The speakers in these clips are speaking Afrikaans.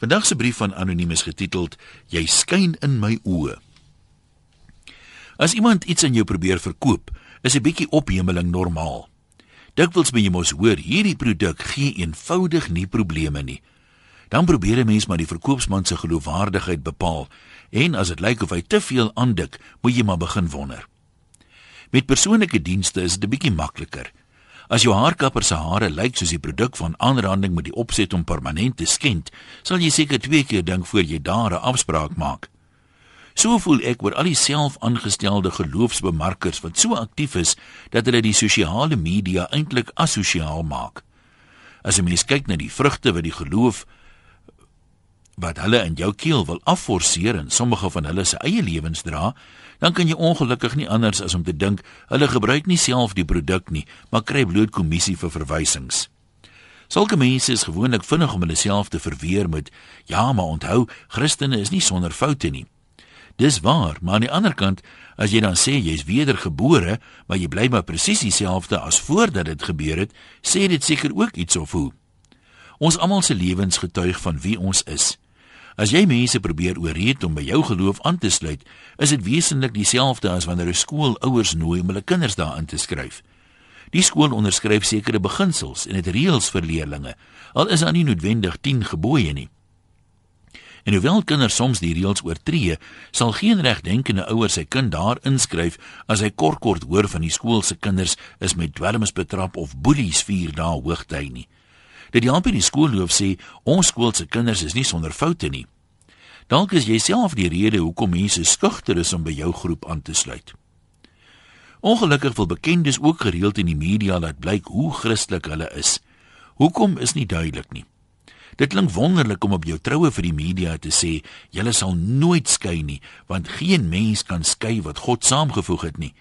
Vandag se brief van anoniem is getiteld Jy skyn in my oë. As iemand iets aan jou probeer verkoop, is 'n bietjie ophemeling normaal. Dikwels moet jy mos hoor hierdie produk gee eenvoudig nie probleme nie. Dan probeer 'n mens maar die verkoopsman se geloofwaardigheid bepaal en as dit lyk of hy te veel aandik, moet jy maar begin wonder. Met persoonlike dienste is dit 'n bietjie makliker. As jou haarkapper se hare lyk soos die produk van aanranding met die opset om permanent te skend, sal jy seker twee keer dink voor jy daar 'n afspraak maak. So voel ek oor al die selfaangestelde geloofsbemarkers wat so aktief is dat hulle die sosiale media eintlik asosiaal maak. As 'n mens kyk na die vrugte wat die geloof wat hulle in jou keel wil afforceer en sommige van hulle se eie lewens dra, dan kan jy ongelukkig nie anders as om te dink hulle gebruik nie self die produk nie, maar kry bloot kommissie vir verwysings. Sulke mense is gewoonlik vinnig om hulle self te verweer met ja, maar onthou, Christene is nie sonder foute nie. Dis waar, maar aan die ander kant, as jy dan sê jy's wedergebore, maar jy bly maar presies dieselfde as voordat dit gebeur het, sê dit seker ook iets of hoe. Ons almal se lewens getuig van wie ons is. As jy mense probeer ooreed om by jou geloof aan te sluit, is dit wesentlik dieselfde as wanneer 'n skool ouers nooi om hulle kinders daarin te skryf. Die skool onderskryf sekere beginsels en dit reëls vir leerders, al is daar nie noodwendig 10 gebooie nie. En hoewel kinders soms die reëls oortree, sal geen regdenkende ouer sy kind daar inskryf as hy kort kort hoor van die skool se kinders is met dwelms betrap of boelies vier dae hoogtyd nie dat die amper die skoolloof sê ons skool se kinders is nie sonder foute nie. Dalk is jy self die rede hoekom mense skugter is om by jou groep aan te sluit. Ongelukkig wil bekendes ook gereeld in die media laat blyk hoe Christelik hulle is. Hoekom is nie duidelik nie. Dit klink wonderlik om op jou troue vir die media te sê julle sal nooit skei nie want geen mens kan skei wat God saamgevoeg het nie.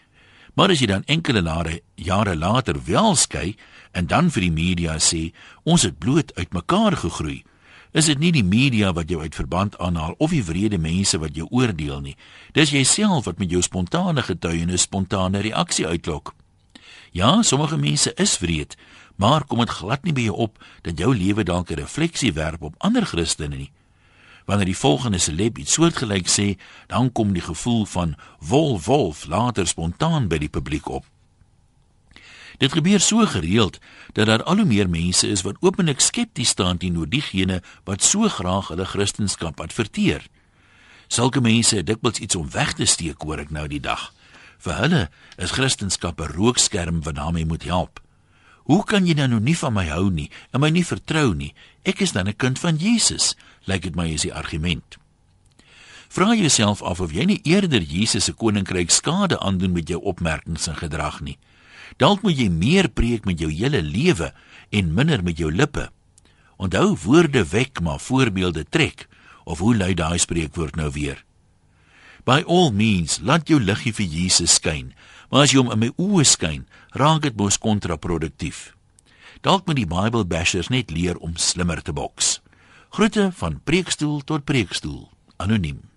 Maar as jy dan enkele jare jare later wel skei en dan vir die media sê ons het bloot uitmekaar gegroei, is dit nie die media wat jou uit verband aanhaal of die wrede mense wat jou oordeel nie. Dis jouself wat met jou spontane getuienis spontane reaksie uitlok. Ja, sommige mense is wreed, maar kom dit glad nie by jou op dat jou lewe dalk 'n refleksie werp op ander Christene nie. Wanneer die volgende celeb iets soortgelyk sê, dan kom die gevoel van wolf wolf later spontaan by die publiek op. Dit gebeur so gereeld dat daar al hoe meer mense is wat openlik skepties staan teenoor diegene wat so graag hulle kristendom adverteer. Sulke mense het dikwels iets om weg te steek hoor ek nou die dag. Vir hulle is kristendom 'n rookskerm wat daarmee moet help. Hoe kan jy nou nie van my hou nie en my nie vertrou nie? Ek is dan 'n kind van Jesus, lyk dit my is die argument. Vra jouself af of jy nie eerder Jesus se koninkryk skade aandoen met jou opmerkings en gedrag nie. Dalk moet jy meer preek met jou hele lewe en minder met jou lippe. Onthou woorde wek maar voorbeelde trek of hoe lui daai spreekwoord nou weer? By all means, laat jou liggie vir Jesus skyn. Maar as jy hom in my oë skyn, raak dit mos kontraproduktief. Dalk moet die Bybelbashers net leer om slimmer te boks. Groete van preekstoel tot preekstoel. Anoniem.